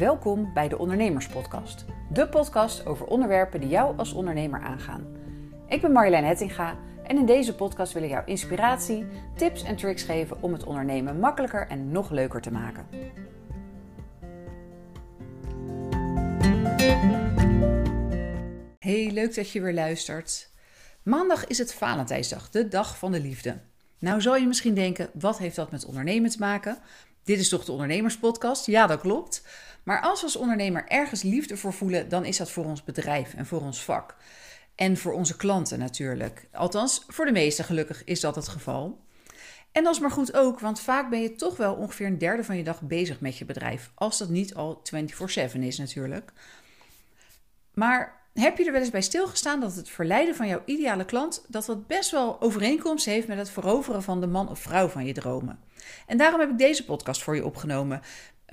Welkom bij de Ondernemerspodcast. De podcast over onderwerpen die jou als ondernemer aangaan. Ik ben Marjolein Hettinga en in deze podcast wil ik jou inspiratie, tips en tricks geven om het ondernemen makkelijker en nog leuker te maken. Hey, leuk dat je weer luistert. Maandag is het Valentijnsdag, de dag van de liefde. Nou zal je misschien denken, wat heeft dat met ondernemen te maken? Dit is toch de ondernemerspodcast? Ja, dat klopt. Maar als we als ondernemer ergens liefde voor voelen, dan is dat voor ons bedrijf en voor ons vak. En voor onze klanten natuurlijk. Althans, voor de meesten gelukkig is dat het geval. En dat is maar goed ook, want vaak ben je toch wel ongeveer een derde van je dag bezig met je bedrijf. Als dat niet al 24/7 is natuurlijk. Maar heb je er wel eens bij stilgestaan dat het verleiden van jouw ideale klant dat dat best wel overeenkomst heeft met het veroveren van de man of vrouw van je dromen? En daarom heb ik deze podcast voor je opgenomen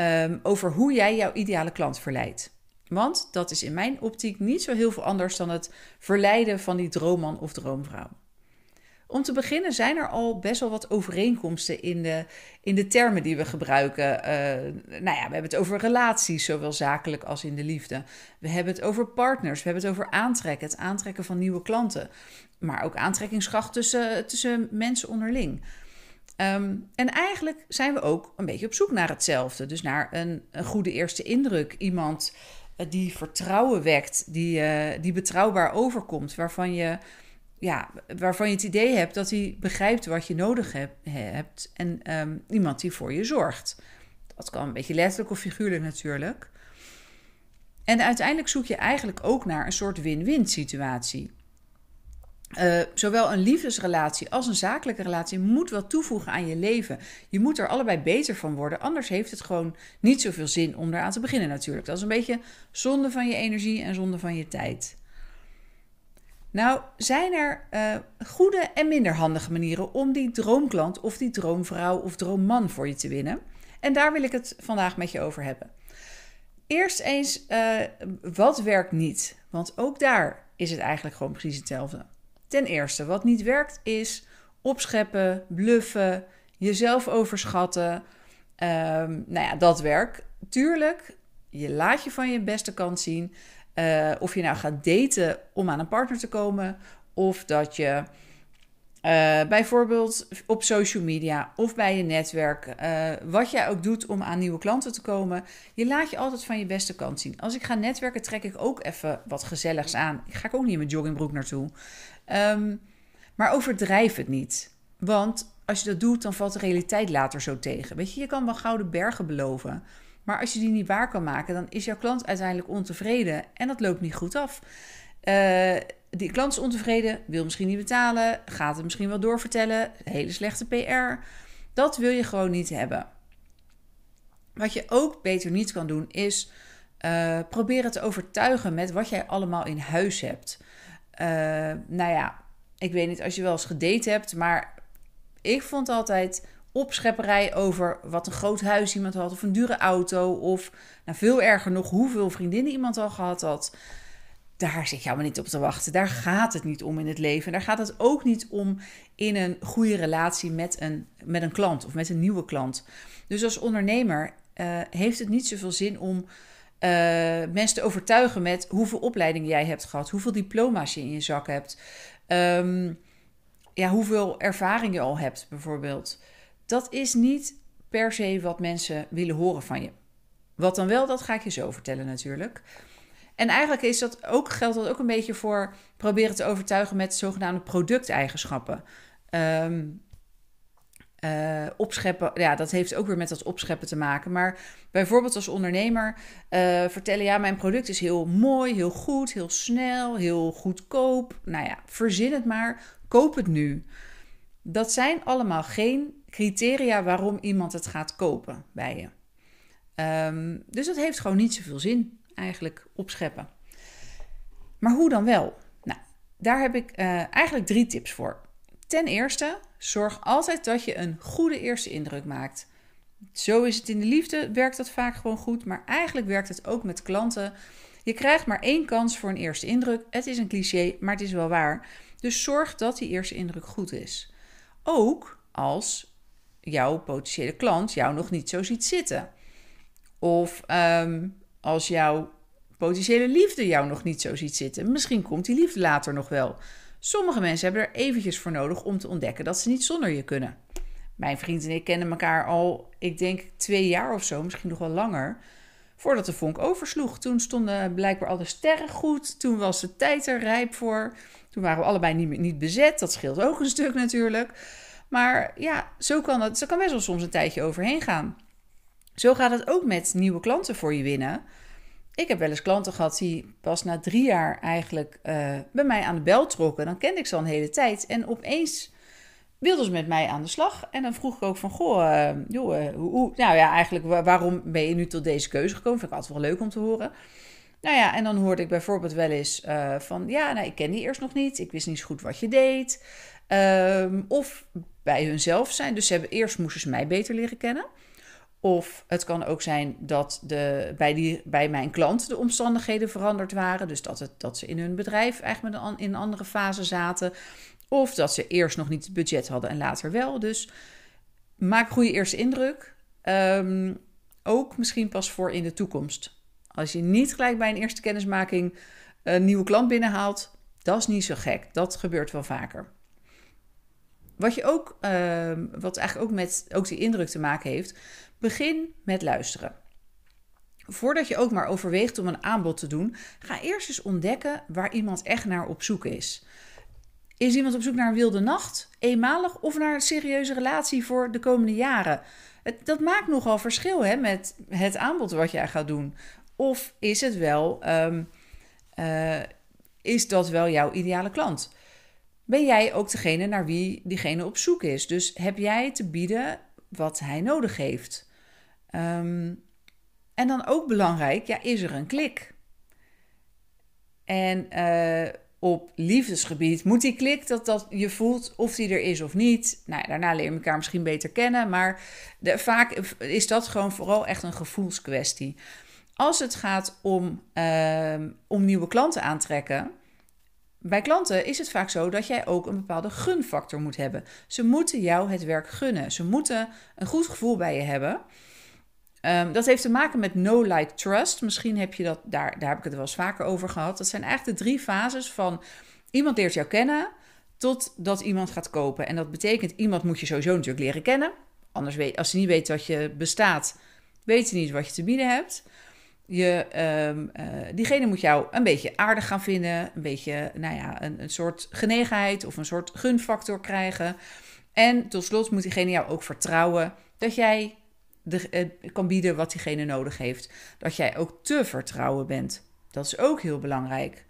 um, over hoe jij jouw ideale klant verleidt. Want dat is in mijn optiek niet zo heel veel anders dan het verleiden van die droomman of droomvrouw. Om te beginnen zijn er al best wel wat overeenkomsten in de, in de termen die we gebruiken. Uh, nou ja, we hebben het over relaties, zowel zakelijk als in de liefde. We hebben het over partners, we hebben het over aantrekken, het aantrekken van nieuwe klanten. Maar ook aantrekkingskracht tussen, tussen mensen onderling. Um, en eigenlijk zijn we ook een beetje op zoek naar hetzelfde. Dus naar een, een goede eerste indruk. Iemand uh, die vertrouwen wekt, die, uh, die betrouwbaar overkomt, waarvan je ja, waarvan je het idee hebt dat hij begrijpt wat je nodig heb, hebt en um, iemand die voor je zorgt. Dat kan een beetje letterlijk of figuurlijk natuurlijk. En uiteindelijk zoek je eigenlijk ook naar een soort win-win situatie. Uh, zowel een liefdesrelatie als een zakelijke relatie moet wat toevoegen aan je leven. Je moet er allebei beter van worden, anders heeft het gewoon niet zoveel zin om eraan te beginnen natuurlijk. Dat is een beetje zonde van je energie en zonde van je tijd. Nou, zijn er uh, goede en minder handige manieren om die droomklant of die droomvrouw of droomman voor je te winnen? En daar wil ik het vandaag met je over hebben. Eerst eens, uh, wat werkt niet? Want ook daar is het eigenlijk gewoon precies hetzelfde. Ten eerste, wat niet werkt is opscheppen, bluffen, jezelf overschatten. Um, nou ja, dat werkt. Tuurlijk, je laat je van je beste kant zien. Uh, of je nou gaat daten om aan een partner te komen, of dat je uh, bijvoorbeeld op social media of bij je netwerk, uh, wat jij ook doet om aan nieuwe klanten te komen, je laat je altijd van je beste kant zien. Als ik ga netwerken, trek ik ook even wat gezelligs aan. Ik ga ook niet in mijn joggingbroek naartoe. Um, maar overdrijf het niet. Want als je dat doet, dan valt de realiteit later zo tegen. Weet je, je kan wel gouden bergen beloven. Maar als je die niet waar kan maken, dan is jouw klant uiteindelijk ontevreden en dat loopt niet goed af. Uh, die klant is ontevreden, wil misschien niet betalen, gaat het misschien wel doorvertellen, hele slechte PR. Dat wil je gewoon niet hebben. Wat je ook beter niet kan doen, is uh, proberen te overtuigen met wat jij allemaal in huis hebt. Uh, nou ja, ik weet niet als je wel eens gedate hebt, maar ik vond altijd opschepperij over wat een groot huis iemand had of een dure auto of nou, veel erger nog hoeveel vriendinnen iemand al gehad had. Daar zit je allemaal niet op te wachten. Daar gaat het niet om in het leven. Daar gaat het ook niet om in een goede relatie met een, met een klant of met een nieuwe klant. Dus als ondernemer uh, heeft het niet zoveel zin om uh, mensen te overtuigen met hoeveel opleidingen jij hebt gehad, hoeveel diploma's je in je zak hebt, um, ja, hoeveel ervaring je al hebt, bijvoorbeeld dat is niet per se wat mensen willen horen van je. Wat dan wel, dat ga ik je zo vertellen natuurlijk. En eigenlijk is dat ook, geldt dat ook een beetje voor proberen te overtuigen met zogenaamde producteigenschappen. Um, opscheppen, ja, dat heeft ook weer met dat opscheppen te maken. Maar bijvoorbeeld als ondernemer uh, vertellen, ja, mijn product is heel mooi, heel goed, heel snel, heel goedkoop. Nou ja, verzin het maar, koop het nu. Dat zijn allemaal geen criteria waarom iemand het gaat kopen bij je. Um, dus dat heeft gewoon niet zoveel zin, eigenlijk opscheppen. Maar hoe dan wel? Nou, daar heb ik uh, eigenlijk drie tips voor. Ten eerste, zorg altijd dat je een goede eerste indruk maakt. Zo is het in de liefde, werkt dat vaak gewoon goed, maar eigenlijk werkt het ook met klanten. Je krijgt maar één kans voor een eerste indruk. Het is een cliché, maar het is wel waar. Dus zorg dat die eerste indruk goed is. Ook als jouw potentiële klant jou nog niet zo ziet zitten. Of ehm, als jouw potentiële liefde jou nog niet zo ziet zitten. Misschien komt die liefde later nog wel. Sommige mensen hebben er eventjes voor nodig om te ontdekken dat ze niet zonder je kunnen. Mijn vriend en ik kennen elkaar al, ik denk twee jaar of zo, misschien nog wel langer. Voordat de vonk oversloeg. Toen stonden blijkbaar alle sterren goed. Toen was de tijd er rijp voor. Toen waren we allebei niet, niet bezet. Dat scheelt ook een stuk natuurlijk. Maar ja, zo kan het. Zo kan best wel soms een tijdje overheen gaan. Zo gaat het ook met nieuwe klanten voor je winnen. Ik heb wel eens klanten gehad die pas na drie jaar eigenlijk uh, bij mij aan de bel trokken. Dan kende ik ze al een hele tijd. En opeens wilden ze met mij aan de slag. En dan vroeg ik ook van, goh, uh, joh, uh, hoe, nou ja, eigenlijk waarom ben je nu tot deze keuze gekomen? Vind ik altijd wel leuk om te horen. Nou ja, en dan hoorde ik bijvoorbeeld wel eens van, ja, nou, ik ken die eerst nog niet. Ik wist niet zo goed wat je deed. Um, of bij hunzelf zijn. Dus ze hebben, eerst moesten ze mij beter leren kennen. Of het kan ook zijn dat de, bij, die, bij mijn klant de omstandigheden veranderd waren. Dus dat, het, dat ze in hun bedrijf eigenlijk met in een andere fase zaten. Of dat ze eerst nog niet het budget hadden en later wel. Dus maak goede eerste indruk. Um, ook misschien pas voor in de toekomst. Als je niet gelijk bij een eerste kennismaking een nieuwe klant binnenhaalt, dat is niet zo gek. Dat gebeurt wel vaker. Wat, je ook, uh, wat eigenlijk ook met ook die indruk te maken heeft, begin met luisteren. Voordat je ook maar overweegt om een aanbod te doen, ga eerst eens ontdekken waar iemand echt naar op zoek is. Is iemand op zoek naar een wilde nacht, eenmalig of naar een serieuze relatie voor de komende jaren? Dat maakt nogal verschil hè, met het aanbod wat jij gaat doen. Of is het wel, um, uh, is dat wel jouw ideale klant? ben jij ook degene naar wie diegene op zoek is. Dus heb jij te bieden wat hij nodig heeft. Um, en dan ook belangrijk, ja, is er een klik? En uh, op liefdesgebied moet die klik dat, dat je voelt of die er is of niet. Nou, daarna leer je elkaar misschien beter kennen, maar de, vaak is dat gewoon vooral echt een gevoelskwestie. Als het gaat om, uh, om nieuwe klanten aantrekken, bij klanten is het vaak zo dat jij ook een bepaalde gunfactor moet hebben. Ze moeten jou het werk gunnen. Ze moeten een goed gevoel bij je hebben. Um, dat heeft te maken met no like trust. Misschien heb je dat, daar, daar heb ik het wel eens vaker over gehad. Dat zijn eigenlijk de drie fases van iemand leert jou kennen totdat iemand gaat kopen. En dat betekent iemand moet je sowieso natuurlijk leren kennen. Anders weet, als ze niet weet dat je bestaat, weet ze niet wat je te bieden hebt. Je, um, uh, diegene moet jou een beetje aardig gaan vinden, een beetje, nou ja, een, een soort genegenheid of een soort gunfactor krijgen. En tot slot moet diegene jou ook vertrouwen dat jij de, uh, kan bieden wat diegene nodig heeft. Dat jij ook te vertrouwen bent. Dat is ook heel belangrijk.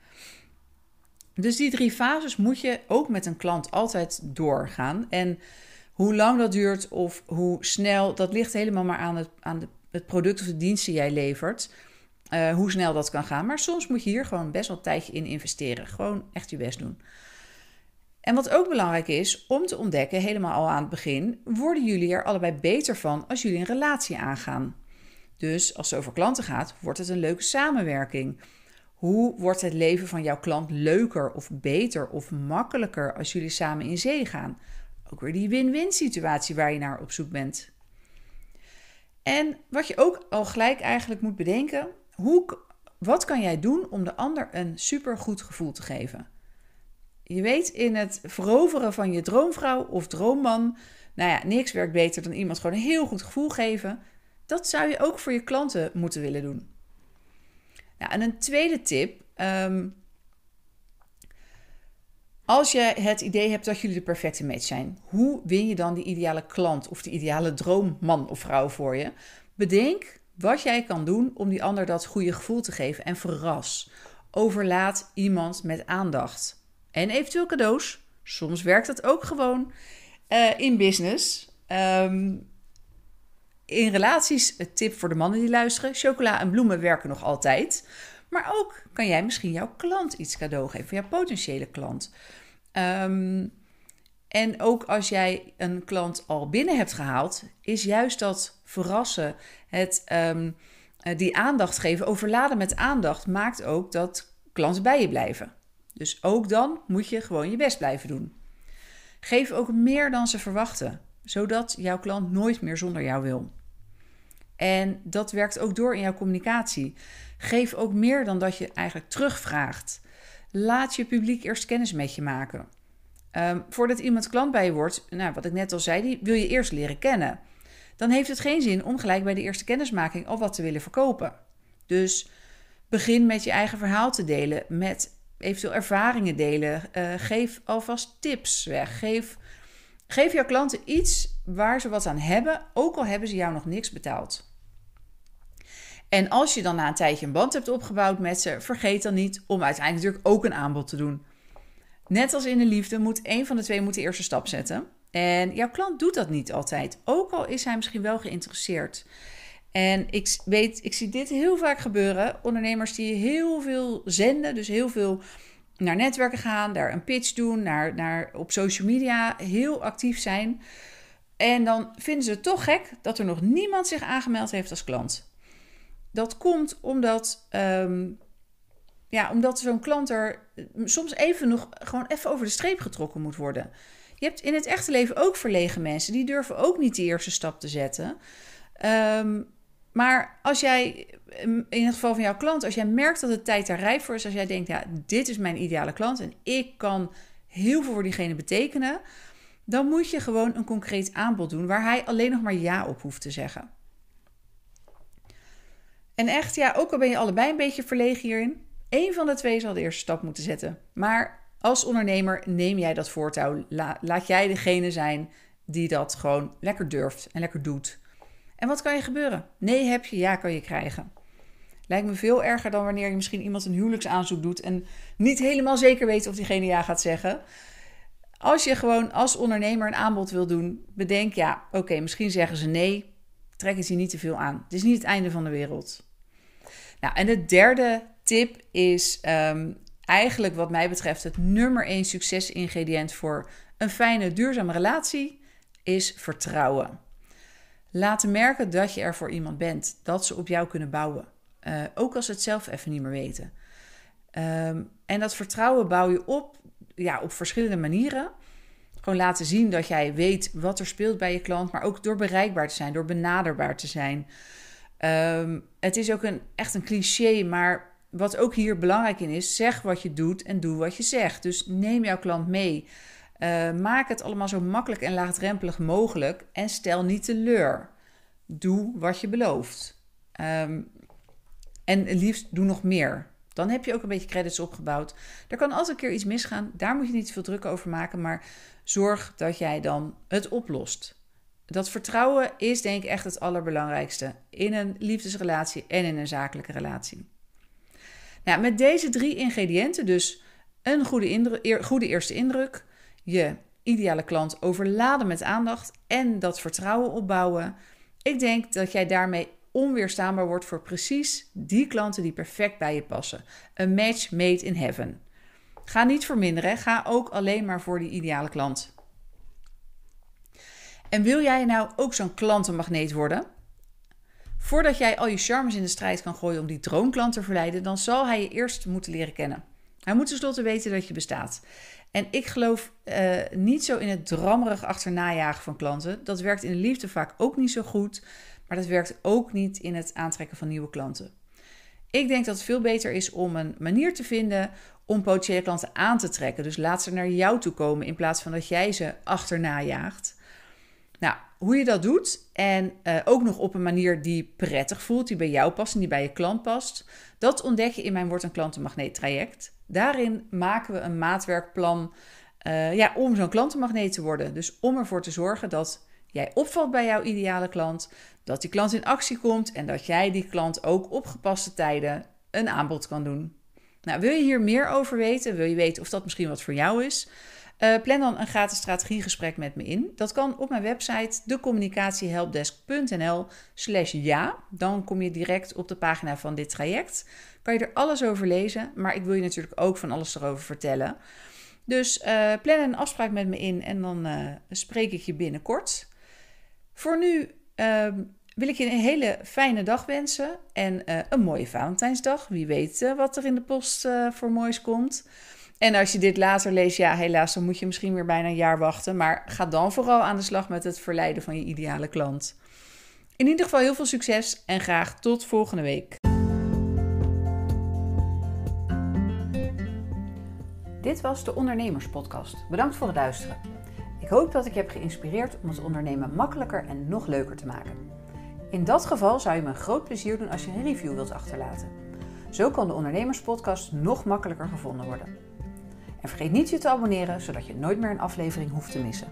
Dus die drie fases moet je ook met een klant altijd doorgaan. En hoe lang dat duurt of hoe snel, dat ligt helemaal maar aan het, aan de, het product of de dienst die jij levert. Uh, hoe snel dat kan gaan. Maar soms moet je hier gewoon best wel tijdje in investeren. Gewoon echt je best doen. En wat ook belangrijk is om te ontdekken, helemaal al aan het begin, worden jullie er allebei beter van als jullie een relatie aangaan. Dus als het over klanten gaat, wordt het een leuke samenwerking. Hoe wordt het leven van jouw klant leuker of beter of makkelijker als jullie samen in zee gaan? Ook weer die win-win situatie waar je naar op zoek bent. En wat je ook al gelijk eigenlijk moet bedenken, hoe, wat kan jij doen om de ander een supergoed gevoel te geven? Je weet, in het veroveren van je droomvrouw of droomman, nou ja, niks werkt beter dan iemand gewoon een heel goed gevoel geven. Dat zou je ook voor je klanten moeten willen doen. Nou, en een tweede tip. Um, als je het idee hebt dat jullie de perfecte match zijn, hoe win je dan die ideale klant of die ideale droomman of vrouw voor je? Bedenk wat jij kan doen om die ander dat goede gevoel te geven en verras. Overlaat iemand met aandacht. En eventueel cadeaus. Soms werkt dat ook gewoon uh, in business. Um, in relaties, een tip voor de mannen die luisteren: chocola en bloemen werken nog altijd. Maar ook kan jij misschien jouw klant iets cadeau geven, jouw potentiële klant. Um, en ook als jij een klant al binnen hebt gehaald, is juist dat verrassen, het um, die aandacht geven, overladen met aandacht, maakt ook dat klanten bij je blijven. Dus ook dan moet je gewoon je best blijven doen. Geef ook meer dan ze verwachten, zodat jouw klant nooit meer zonder jou wil. En dat werkt ook door in jouw communicatie. Geef ook meer dan dat je eigenlijk terugvraagt. Laat je publiek eerst kennis met je maken. Um, voordat iemand klant bij je wordt, nou, wat ik net al zei, die wil je eerst leren kennen. Dan heeft het geen zin om gelijk bij de eerste kennismaking al wat te willen verkopen. Dus begin met je eigen verhaal te delen, met eventueel ervaringen delen. Uh, geef alvast tips weg. Geef, geef jouw klanten iets waar ze wat aan hebben, ook al hebben ze jou nog niks betaald. En als je dan na een tijdje een band hebt opgebouwd met ze, vergeet dan niet om uiteindelijk natuurlijk ook een aanbod te doen. Net als in de liefde moet een van de twee moet de eerste stap zetten. En jouw klant doet dat niet altijd, ook al is hij misschien wel geïnteresseerd. En ik weet, ik zie dit heel vaak gebeuren. Ondernemers die heel veel zenden, dus heel veel naar netwerken gaan, daar een pitch doen, naar, naar op social media heel actief zijn. En dan vinden ze het toch gek dat er nog niemand zich aangemeld heeft als klant. Dat komt omdat, um, ja, omdat zo'n klant er soms even nog gewoon even over de streep getrokken moet worden. Je hebt in het echte leven ook verlegen mensen, die durven ook niet de eerste stap te zetten. Um, maar als jij, in het geval van jouw klant, als jij merkt dat de tijd daar rijp voor is, als jij denkt, ja, dit is mijn ideale klant en ik kan heel veel voor diegene betekenen, dan moet je gewoon een concreet aanbod doen waar hij alleen nog maar ja op hoeft te zeggen. En echt, ja, ook al ben je allebei een beetje verlegen hierin, één van de twee zal de eerste stap moeten zetten. Maar als ondernemer neem jij dat voortouw. laat jij degene zijn die dat gewoon lekker durft en lekker doet. En wat kan je gebeuren? Nee heb je, ja kan je krijgen. Lijkt me veel erger dan wanneer je misschien iemand een huwelijksaanzoek doet en niet helemaal zeker weet of diegene ja gaat zeggen. Als je gewoon als ondernemer een aanbod wil doen, bedenk ja, oké, misschien zeggen ze nee, trek het je niet te veel aan. Het is niet het einde van de wereld. Nou, en de derde tip is um, eigenlijk wat mij betreft het nummer één succesingrediënt voor een fijne, duurzame relatie is vertrouwen. Laten merken dat je er voor iemand bent. Dat ze op jou kunnen bouwen. Uh, ook als ze het zelf even niet meer weten. Um, en dat vertrouwen bouw je op, ja, op verschillende manieren. Gewoon laten zien dat jij weet wat er speelt bij je klant, maar ook door bereikbaar te zijn, door benaderbaar te zijn. Um, het is ook een, echt een cliché, maar wat ook hier belangrijk in is, zeg wat je doet en doe wat je zegt. Dus neem jouw klant mee. Uh, maak het allemaal zo makkelijk en laagdrempelig mogelijk en stel niet teleur. Doe wat je belooft. Um, en liefst doe nog meer. Dan heb je ook een beetje credits opgebouwd. Er kan altijd een keer iets misgaan. Daar moet je niet veel druk over maken. Maar zorg dat jij dan het oplost. Dat vertrouwen is denk ik echt het allerbelangrijkste. In een liefdesrelatie en in een zakelijke relatie. Nou, met deze drie ingrediënten, dus een goede, goede eerste indruk, je ideale klant overladen met aandacht en dat vertrouwen opbouwen. Ik denk dat jij daarmee onweerstaanbaar wordt voor precies die klanten die perfect bij je passen. Een match made in heaven. Ga niet verminderen, ga ook alleen maar voor die ideale klant. En wil jij nou ook zo'n klantenmagneet worden? Voordat jij al je charmes in de strijd kan gooien om die droomklant te verleiden, dan zal hij je eerst moeten leren kennen. Hij moet tenslotte weten dat je bestaat. En ik geloof uh, niet zo in het drammerig achternajagen van klanten. Dat werkt in de liefde vaak ook niet zo goed. Maar dat werkt ook niet in het aantrekken van nieuwe klanten. Ik denk dat het veel beter is om een manier te vinden om potentiële klanten aan te trekken. Dus laat ze naar jou toe komen in plaats van dat jij ze achterna jaagt. Hoe je dat doet en uh, ook nog op een manier die prettig voelt, die bij jou past en die bij je klant past, dat ontdek je in mijn Word een Klantenmagneet traject. Daarin maken we een maatwerkplan uh, ja, om zo'n klantenmagneet te worden. Dus om ervoor te zorgen dat jij opvalt bij jouw ideale klant, dat die klant in actie komt en dat jij die klant ook op gepaste tijden een aanbod kan doen. Nou, wil je hier meer over weten? Wil je weten of dat misschien wat voor jou is? Uh, plan dan een gratis strategiegesprek met me in. Dat kan op mijn website decommunicatiehelpdesk.nl slash ja. Dan kom je direct op de pagina van dit traject. Kan je er alles over lezen, maar ik wil je natuurlijk ook van alles erover vertellen. Dus uh, plan een afspraak met me in en dan uh, spreek ik je binnenkort. Voor nu ehm, wil ik je een hele fijne dag wensen en een mooie Valentijnsdag. Wie weet wat er in de post voor moois komt. En als je dit later leest, ja, helaas, dan moet je misschien weer bijna een jaar wachten. Maar ga dan vooral aan de slag met het verleiden van je ideale klant. In ieder geval heel veel succes en graag tot volgende week. Dit was de Ondernemerspodcast. Bedankt voor het luisteren. Ik hoop dat ik je heb geïnspireerd om het ondernemen makkelijker en nog leuker te maken. In dat geval zou je me een groot plezier doen als je een review wilt achterlaten. Zo kan de Ondernemerspodcast nog makkelijker gevonden worden. Vergeet niet je te abonneren, zodat je nooit meer een aflevering hoeft te missen.